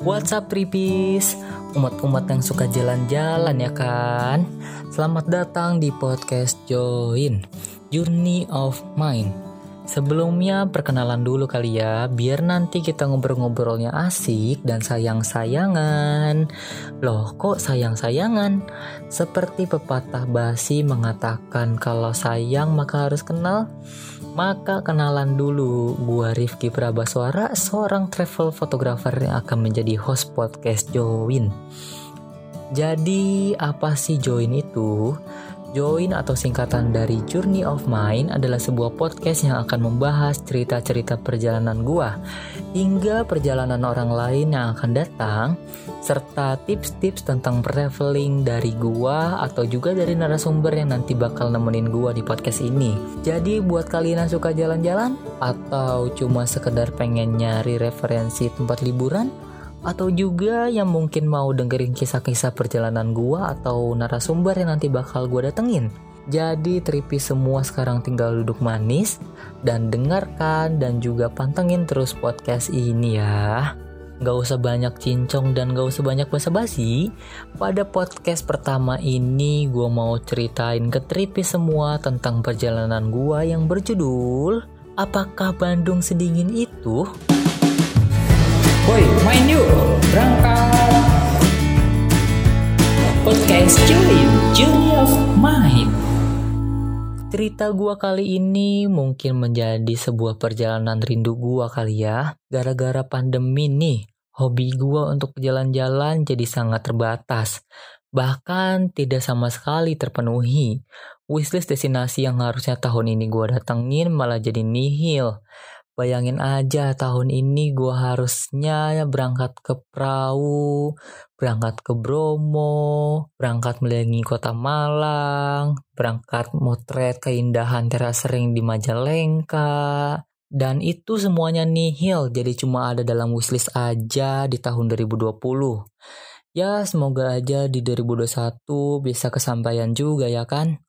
What's up? Umat-umat yang suka jalan-jalan ya kan? Selamat datang di podcast Join Journey of Mind Sebelumnya perkenalan dulu kali ya Biar nanti kita ngobrol-ngobrolnya asik dan sayang-sayangan Loh kok sayang-sayangan? Seperti pepatah basi mengatakan kalau sayang maka harus kenal maka kenalan dulu, gua Rifki Prabaswara, seorang travel photographer yang akan menjadi host podcast Join. Jadi apa sih Join itu? Join atau singkatan dari Journey of Mind adalah sebuah podcast yang akan membahas cerita-cerita perjalanan gua hingga perjalanan orang lain yang akan datang serta tips-tips tentang traveling dari gua atau juga dari narasumber yang nanti bakal nemenin gua di podcast ini. Jadi buat kalian yang suka jalan-jalan atau cuma sekedar pengen nyari referensi tempat liburan, atau juga yang mungkin mau dengerin kisah-kisah perjalanan gua atau narasumber yang nanti bakal gua datengin. Jadi tripi semua sekarang tinggal duduk manis dan dengarkan dan juga pantengin terus podcast ini ya. Gak usah banyak cincong dan gak usah banyak basa-basi. Pada podcast pertama ini gue mau ceritain ke tripi semua tentang perjalanan gua yang berjudul Apakah Bandung sedingin itu? Woi, main yuk, berangkat. Podcast Join, Journey of Mind. Cerita gua kali ini mungkin menjadi sebuah perjalanan rindu gua kali ya. Gara-gara pandemi nih, hobi gua untuk jalan-jalan jadi sangat terbatas. Bahkan tidak sama sekali terpenuhi. Wishlist destinasi yang harusnya tahun ini gua datengin malah jadi nihil. Bayangin aja tahun ini gue harusnya berangkat ke perahu, berangkat ke Bromo, berangkat melihat kota Malang, berangkat motret keindahan teras sering di Majalengka, dan itu semuanya nihil jadi cuma ada dalam wishlist aja di tahun 2020. Ya semoga aja di 2021 bisa kesampaian juga ya kan.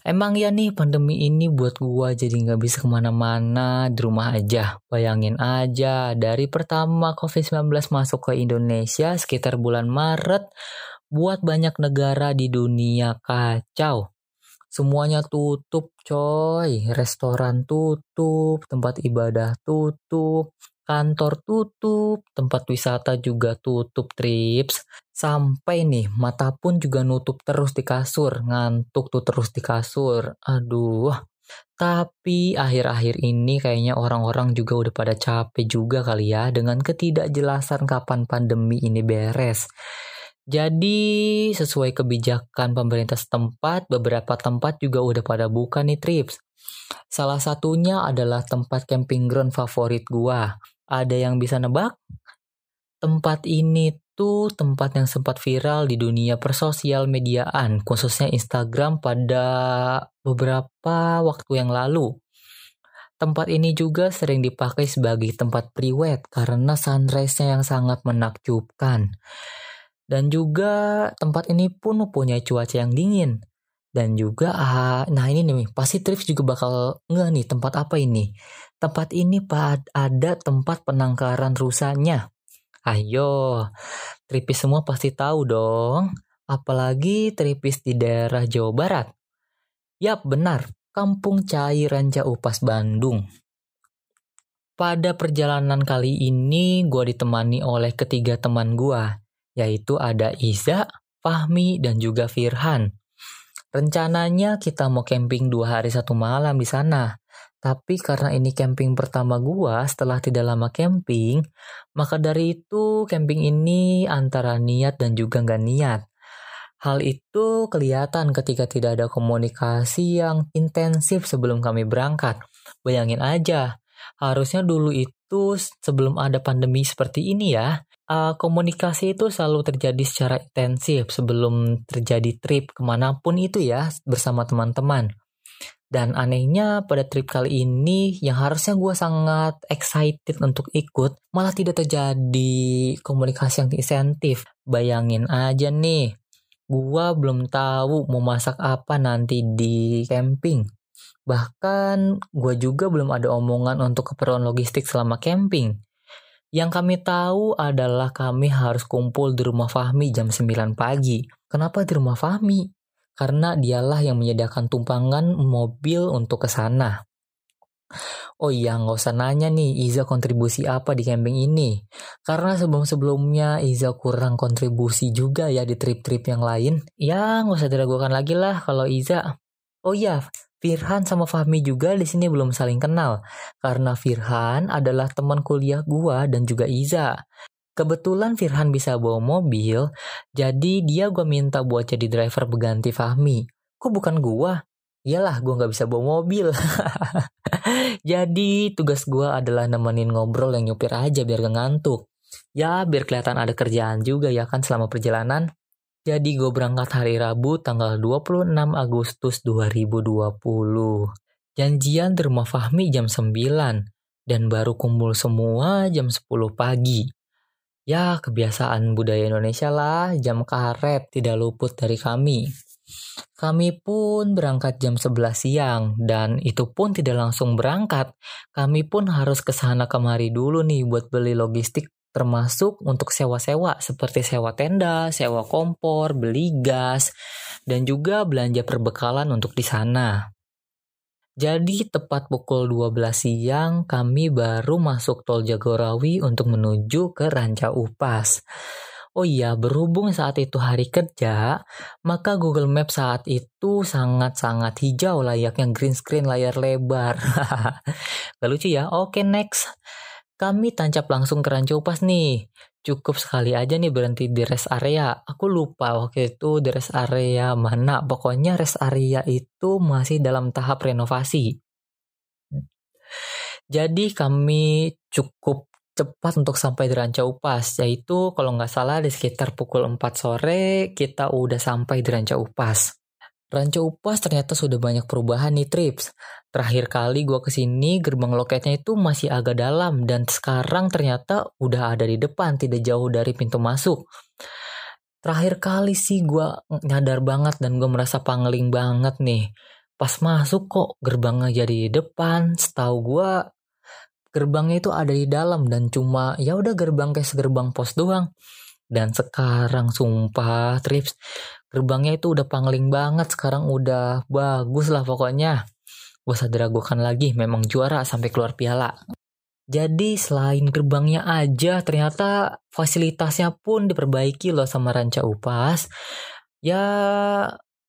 Emang ya nih pandemi ini buat gua jadi nggak bisa ke mana-mana di rumah aja. Bayangin aja dari pertama COVID-19 masuk ke Indonesia sekitar bulan Maret, buat banyak negara di dunia kacau. Semuanya tutup coy, restoran tutup, tempat ibadah tutup, kantor tutup, tempat wisata juga tutup trips. Sampai nih mata pun juga nutup terus di kasur, ngantuk tuh terus di kasur. Aduh. Tapi akhir-akhir ini kayaknya orang-orang juga udah pada capek juga kali ya dengan ketidakjelasan kapan pandemi ini beres. Jadi sesuai kebijakan pemerintah setempat, beberapa tempat juga udah pada buka nih trips. Salah satunya adalah tempat camping ground favorit gua. Ada yang bisa nebak? Tempat ini tuh tempat yang sempat viral di dunia persosial mediaan, khususnya Instagram pada beberapa waktu yang lalu. Tempat ini juga sering dipakai sebagai tempat priwet karena sunrise-nya yang sangat menakjubkan. Dan juga tempat ini pun mempunyai cuaca yang dingin. Dan juga, ah, nah ini nih, pasti Trips juga bakal nggak nih tempat apa ini? Tempat ini ada tempat penangkaran rusanya. Ayo, Tripis semua pasti tahu dong. Apalagi Tripis di daerah Jawa Barat. Yap, benar. Kampung Cai Ranca Upas Bandung. Pada perjalanan kali ini, gue ditemani oleh ketiga teman gue, yaitu ada Iza, Fahmi, dan juga Firhan. Rencananya kita mau camping dua hari satu malam di sana. Tapi karena ini camping pertama gua setelah tidak lama camping, maka dari itu camping ini antara niat dan juga nggak niat. Hal itu kelihatan ketika tidak ada komunikasi yang intensif sebelum kami berangkat. Bayangin aja, harusnya dulu itu sebelum ada pandemi seperti ini ya, komunikasi itu selalu terjadi secara intensif sebelum terjadi trip ke mana pun itu ya bersama teman-teman. Dan anehnya pada trip kali ini yang harusnya gue sangat excited untuk ikut malah tidak terjadi komunikasi yang insentif. Bayangin aja nih, gue belum tahu mau masak apa nanti di camping. Bahkan gue juga belum ada omongan untuk keperluan logistik selama camping. Yang kami tahu adalah kami harus kumpul di rumah Fahmi jam 9 pagi. Kenapa di rumah Fahmi? Karena dialah yang menyediakan tumpangan mobil untuk ke sana. Oh iya, nggak usah nanya nih Iza kontribusi apa di camping ini. Karena sebelum-sebelumnya Iza kurang kontribusi juga ya di trip-trip yang lain. Ya, nggak usah diragukan lagi lah kalau Iza. Oh iya, Firhan sama Fahmi juga di sini belum saling kenal. Karena Firhan adalah teman kuliah gua dan juga Iza. Kebetulan Firhan bisa bawa mobil, jadi dia gua minta buat jadi driver berganti Fahmi. Kok bukan gua? Iyalah, gua nggak bisa bawa mobil. Jadi tugas gue adalah nemenin ngobrol yang nyupir aja biar gak ngantuk. Ya biar kelihatan ada kerjaan juga ya kan selama perjalanan. Jadi gue berangkat hari Rabu tanggal 26 Agustus 2020. Janjian di rumah Fahmi jam 9 dan baru kumpul semua jam 10 pagi. Ya kebiasaan budaya Indonesia lah, jam karet tidak luput dari kami. Kami pun berangkat jam 11 siang dan itu pun tidak langsung berangkat. Kami pun harus ke sana kemari dulu nih buat beli logistik termasuk untuk sewa-sewa seperti sewa tenda, sewa kompor, beli gas, dan juga belanja perbekalan untuk di sana. Jadi tepat pukul 12 siang kami baru masuk tol Jagorawi untuk menuju ke Ranca Upas. Oh iya, berhubung saat itu hari kerja, maka Google Maps saat itu sangat-sangat hijau layaknya green screen layar lebar. Gak lucu ya? Oke, next. Kami tancap langsung ke Ranca Upas nih. Cukup sekali aja nih berhenti di rest area. Aku lupa waktu itu di rest area mana. Pokoknya rest area itu masih dalam tahap renovasi. Jadi kami cukup cepat untuk sampai di Ranca Upas, yaitu kalau nggak salah di sekitar pukul 4 sore kita udah sampai di Ranca Upas. Ranca Upas ternyata sudah banyak perubahan nih trips. Terakhir kali gue ke sini gerbang loketnya itu masih agak dalam dan sekarang ternyata udah ada di depan tidak jauh dari pintu masuk. Terakhir kali sih gue nyadar banget dan gue merasa pangling banget nih. Pas masuk kok gerbangnya jadi di depan, setahu gue gerbangnya itu ada di dalam dan cuma ya udah gerbang kayak segerbang pos doang. Dan sekarang sumpah trips gerbangnya itu udah pangling banget sekarang udah bagus lah pokoknya. Gak usah diragukan lagi memang juara sampai keluar piala. Jadi selain gerbangnya aja ternyata fasilitasnya pun diperbaiki loh sama Ranca Upas. Ya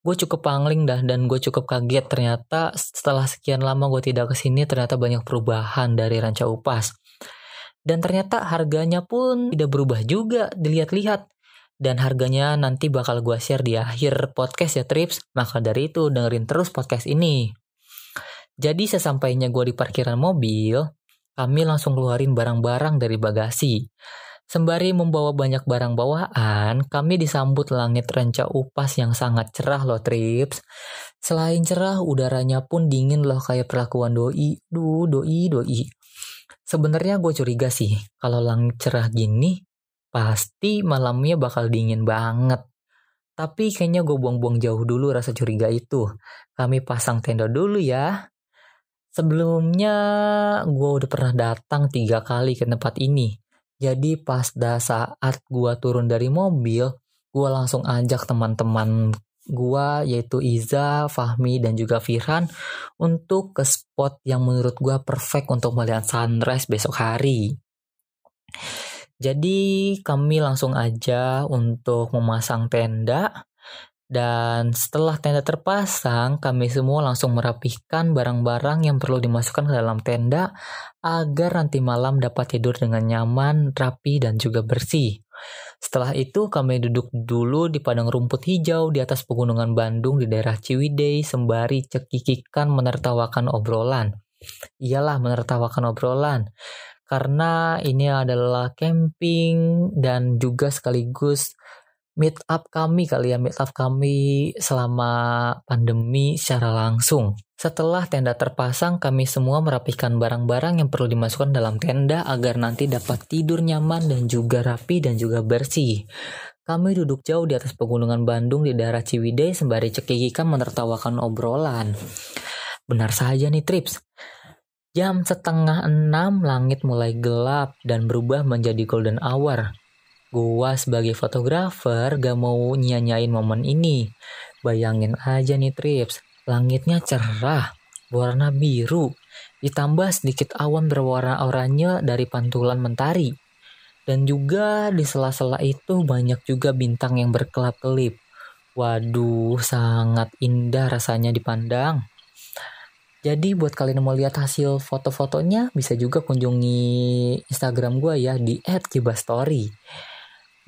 gue cukup pangling dah dan gue cukup kaget ternyata setelah sekian lama gue tidak ke sini ternyata banyak perubahan dari Ranca Upas. Dan ternyata harganya pun tidak berubah juga dilihat-lihat. Dan harganya nanti bakal gue share di akhir podcast ya Trips. Maka dari itu dengerin terus podcast ini. Jadi sesampainya gue di parkiran mobil, kami langsung keluarin barang-barang dari bagasi. Sembari membawa banyak barang bawaan, kami disambut langit renca upas yang sangat cerah loh trips. Selain cerah, udaranya pun dingin loh kayak perlakuan doi. Duh, doi, doi. Sebenarnya gue curiga sih, kalau langit cerah gini, pasti malamnya bakal dingin banget. Tapi kayaknya gue buang-buang jauh dulu rasa curiga itu. Kami pasang tenda dulu ya. Sebelumnya gue udah pernah datang tiga kali ke tempat ini jadi pas dah saat gua turun dari mobil, gua langsung ajak teman-teman gua yaitu Iza, Fahmi dan juga Firhan untuk ke spot yang menurut gua perfect untuk melihat sunrise besok hari. Jadi kami langsung aja untuk memasang tenda dan setelah tenda terpasang, kami semua langsung merapihkan barang-barang yang perlu dimasukkan ke dalam tenda agar nanti malam dapat tidur dengan nyaman, rapi, dan juga bersih. Setelah itu kami duduk dulu di padang rumput hijau di atas pegunungan Bandung di daerah Ciwidey sembari cekikikan menertawakan obrolan. Iyalah menertawakan obrolan. Karena ini adalah camping dan juga sekaligus meet up kami kali ya, meet up kami selama pandemi secara langsung. Setelah tenda terpasang, kami semua merapikan barang-barang yang perlu dimasukkan dalam tenda agar nanti dapat tidur nyaman dan juga rapi dan juga bersih. Kami duduk jauh di atas pegunungan Bandung di daerah Ciwidey sembari cekikikan menertawakan obrolan. Benar saja nih Trips. Jam setengah enam langit mulai gelap dan berubah menjadi golden hour. Gua sebagai fotografer gak mau nyanyain momen ini. Bayangin aja nih trips, langitnya cerah, warna biru, ditambah sedikit awan berwarna oranye dari pantulan mentari. Dan juga di sela-sela itu banyak juga bintang yang berkelap-kelip. Waduh, sangat indah rasanya dipandang. Jadi buat kalian yang mau lihat hasil foto-fotonya bisa juga kunjungi Instagram gue ya di @kibastory.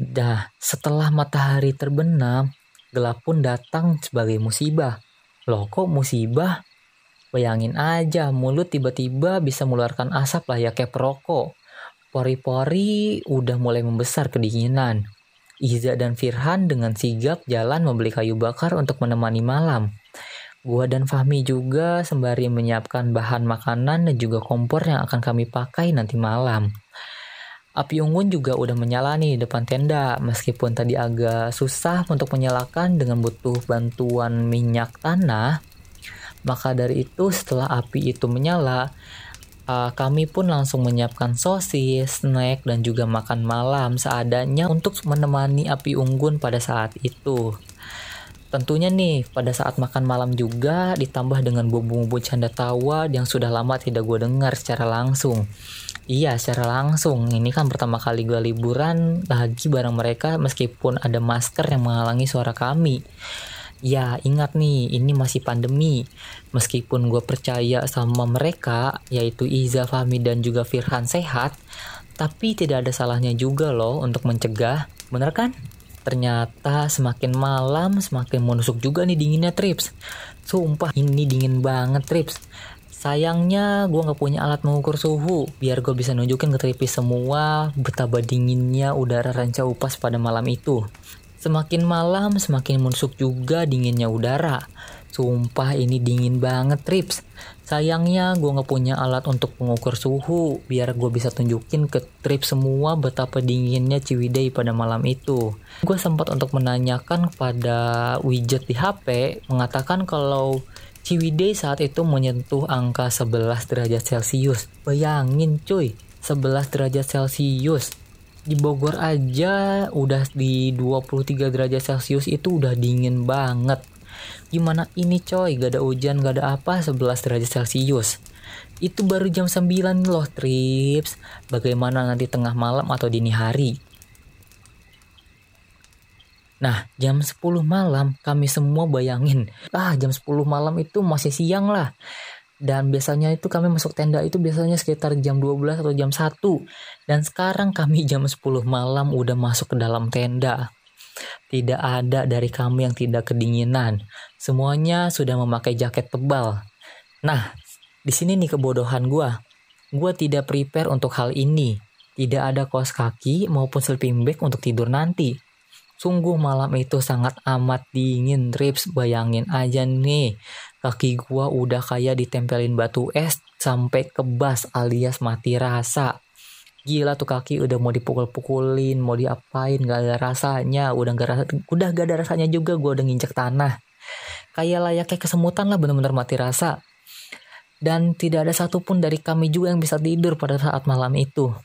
Dah, setelah matahari terbenam, gelap pun datang sebagai musibah. Loh kok musibah? Bayangin aja, mulut tiba-tiba bisa mengeluarkan asap lah ya kayak perokok. Pori-pori udah mulai membesar kedinginan. Iza dan Firhan dengan sigap jalan membeli kayu bakar untuk menemani malam. Gua dan Fahmi juga sembari menyiapkan bahan makanan dan juga kompor yang akan kami pakai nanti malam. Api unggun juga udah menyala nih depan tenda, meskipun tadi agak susah untuk menyalakan dengan butuh bantuan minyak tanah. Maka dari itu setelah api itu menyala, uh, kami pun langsung menyiapkan sosis, snack, dan juga makan malam seadanya untuk menemani api unggun pada saat itu. Tentunya nih, pada saat makan malam juga ditambah dengan bumbu-bumbu canda tawa yang sudah lama tidak gue dengar secara langsung. Iya, secara langsung. Ini kan pertama kali gue liburan lagi bareng mereka meskipun ada masker yang menghalangi suara kami. Ya, ingat nih, ini masih pandemi. Meskipun gue percaya sama mereka, yaitu Iza, Fahmi, dan juga Firhan sehat, tapi tidak ada salahnya juga loh untuk mencegah. Bener kan? Ternyata semakin malam semakin menusuk juga nih dinginnya Trips. Sumpah ini dingin banget Trips. Sayangnya gue gak punya alat mengukur suhu biar gue bisa nunjukin ke Tripis semua betapa dinginnya udara ranca upas pada malam itu. Semakin malam semakin menusuk juga dinginnya udara. Sumpah ini dingin banget trips. Sayangnya gue gak punya alat untuk mengukur suhu biar gue bisa tunjukin ke trips semua betapa dinginnya Ciwidey pada malam itu. Gue sempat untuk menanyakan kepada widget di HP mengatakan kalau Ciwidey saat itu menyentuh angka 11 derajat Celcius. Bayangin cuy, 11 derajat Celcius. Di Bogor aja udah di 23 derajat Celcius itu udah dingin banget Gimana ini coy, gak ada hujan, gak ada apa, 11 derajat Celcius. Itu baru jam 9 loh trips. Bagaimana nanti tengah malam atau dini hari? Nah, jam 10 malam kami semua bayangin, ah jam 10 malam itu masih siang lah. Dan biasanya itu kami masuk tenda itu biasanya sekitar jam 12 atau jam 1. Dan sekarang kami jam 10 malam udah masuk ke dalam tenda. Tidak ada dari kami yang tidak kedinginan. Semuanya sudah memakai jaket tebal. Nah, di sini nih kebodohan gue. Gue tidak prepare untuk hal ini. Tidak ada kaos kaki maupun sleeping bag untuk tidur nanti. Sungguh malam itu sangat amat dingin trips. Bayangin aja nih kaki gua udah kayak ditempelin batu es sampai kebas alias mati rasa. Gila tuh kaki udah mau dipukul-pukulin mau diapain gak ada rasanya. Udah gak rasa udah gak ada rasanya juga gue udah nginjek tanah. Kayak layaknya kesemutan lah bener-bener mati rasa. Dan tidak ada satupun dari kami juga yang bisa tidur pada saat malam itu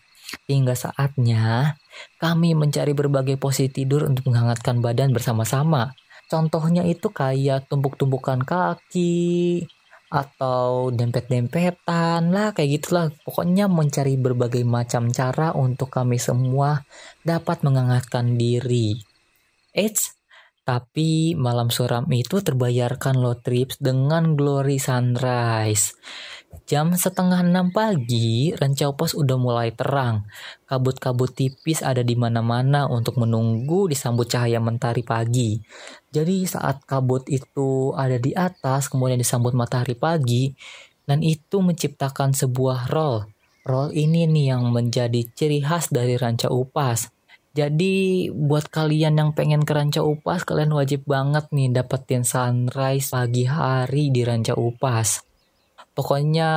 hingga saatnya kami mencari berbagai posisi tidur untuk menghangatkan badan bersama-sama. Contohnya itu kayak tumpuk-tumpukan kaki atau dempet-dempetan lah kayak gitulah. Pokoknya mencari berbagai macam cara untuk kami semua dapat menghangatkan diri. Eits, tapi malam suram itu terbayarkan lo trips dengan glory sunrise Jam setengah enam pagi, Rancau Pos udah mulai terang. Kabut-kabut tipis ada di mana-mana untuk menunggu disambut cahaya mentari pagi. Jadi saat kabut itu ada di atas, kemudian disambut matahari pagi, dan itu menciptakan sebuah roll. Roll ini nih yang menjadi ciri khas dari Ranca Upas. Jadi buat kalian yang pengen ke Ranca Upas, kalian wajib banget nih dapetin sunrise pagi hari di Ranca Upas. Pokoknya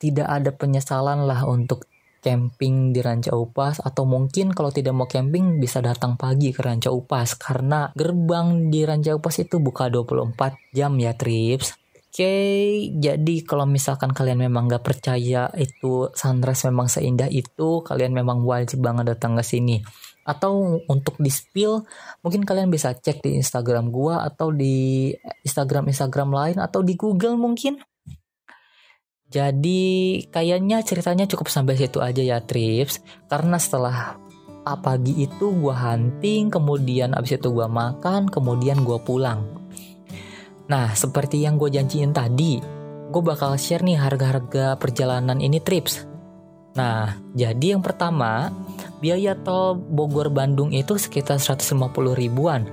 tidak ada penyesalan lah untuk camping di Ranca Upas atau mungkin kalau tidak mau camping bisa datang pagi ke Ranca Upas karena gerbang di Ranca Upas itu buka 24 jam ya trips. Oke, jadi kalau misalkan kalian memang gak percaya itu sunrise memang seindah itu, kalian memang wajib banget datang ke sini. Atau untuk di spill, mungkin kalian bisa cek di Instagram gua atau di Instagram-Instagram lain atau di Google mungkin. Jadi kayaknya ceritanya cukup sampai situ aja ya Trips. Karena setelah pagi itu gua hunting Kemudian abis itu gua makan Kemudian gua pulang. Nah seperti yang gue janjiin tadi Gue bakal share nih harga-harga perjalanan ini Trips. Nah jadi yang pertama Biaya tol Bogor-Bandung itu sekitar 150 ribuan.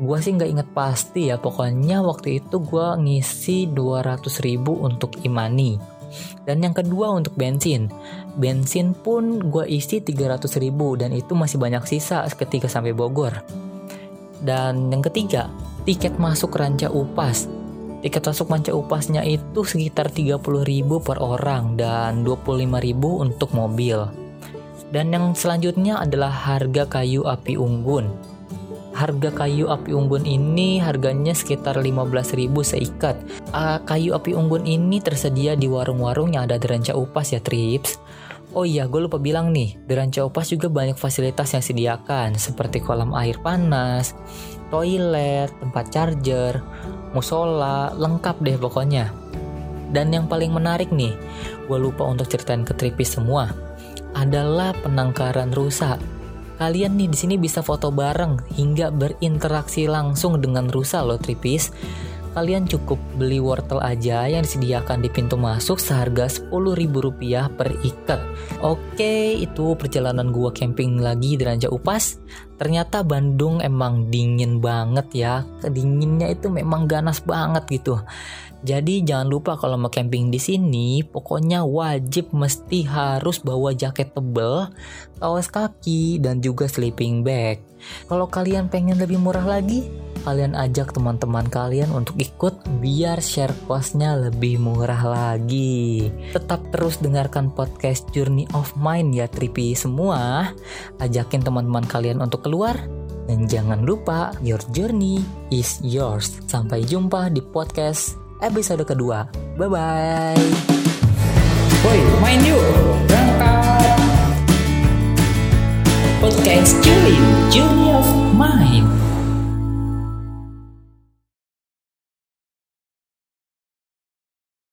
Gue sih nggak inget pasti ya Pokoknya waktu itu gue ngisi 200 ribu untuk Imani dan yang kedua untuk bensin. Bensin pun gue isi 300 ribu dan itu masih banyak sisa ketika sampai Bogor. Dan yang ketiga, tiket masuk Ranca Upas. Tiket masuk Ranca Upasnya itu sekitar 30 ribu per orang dan 25 ribu untuk mobil. Dan yang selanjutnya adalah harga kayu api unggun harga kayu api unggun ini harganya sekitar 15.000 seikat. Uh, kayu api unggun ini tersedia di warung-warung yang ada di Ranca Upas ya Trips. Oh iya, gue lupa bilang nih, di Ranca Upas juga banyak fasilitas yang sediakan seperti kolam air panas, toilet, tempat charger, musola, lengkap deh pokoknya. Dan yang paling menarik nih, gue lupa untuk ceritain ke Tripis semua, adalah penangkaran rusa Kalian nih di sini bisa foto bareng hingga berinteraksi langsung dengan rusa loh Tripis. Kalian cukup beli wortel aja yang disediakan di pintu masuk seharga Rp10.000 per ikat. Oke, itu perjalanan gua camping lagi di Ranca Upas. Ternyata Bandung emang dingin banget ya. Kedinginnya itu memang ganas banget gitu. Jadi jangan lupa kalau mau camping di sini, pokoknya wajib mesti harus bawa jaket tebel, kaos kaki, dan juga sleeping bag. Kalau kalian pengen lebih murah lagi, kalian ajak teman-teman kalian untuk ikut biar share costnya lebih murah lagi. Tetap terus dengarkan podcast Journey of Mine ya Tripi semua. Ajakin teman-teman kalian untuk keluar dan jangan lupa, your journey is yours. Sampai jumpa di podcast episode kedua. Bye-bye. Woi, main yuk. Berangkat. Podcast Journey, Journey of Mind.